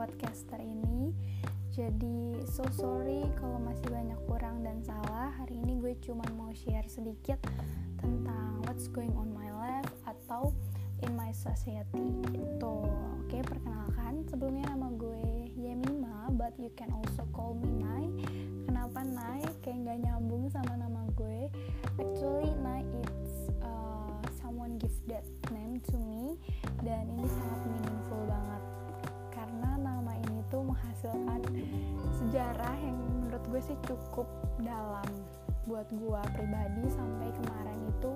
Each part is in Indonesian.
podcaster ini. Jadi so sorry kalau masih banyak kurang dan salah. Hari ini gue cuma mau share sedikit tentang what's going on my life atau in my society. Itu oke perkenalkan sebelumnya nama gue Yemima but you can also call me Nai. Kenapa Nai? Kayak nggak nyambung sama nama gue. Actually Nai it's sejarah yang menurut gue sih cukup dalam buat gue pribadi sampai kemarin itu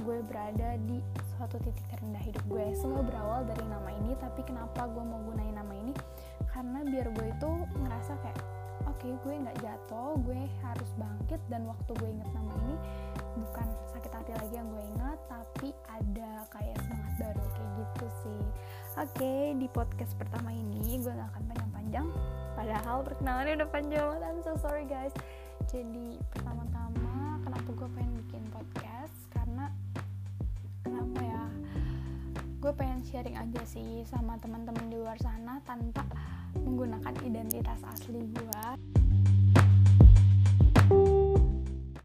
gue berada di suatu titik terendah hidup gue. Semua berawal dari nama ini tapi kenapa gue mau gunain nama ini? Karena biar gue itu ngerasa kayak oke okay, gue nggak jatuh gue harus bangkit. Dan waktu gue inget nama ini bukan sakit hati lagi yang gue ingat tapi ada kayak semangat baru kayak gitu sih. Oke okay, di podcast pertama ini gue gak akan panjang-panjang padahal perkenalannya udah panjang banget. I'm so sorry guys. Jadi pertama-tama kenapa gue pengen bikin podcast? Karena kenapa ya? Gue pengen sharing aja sih sama teman-teman di luar sana tanpa menggunakan identitas asli gue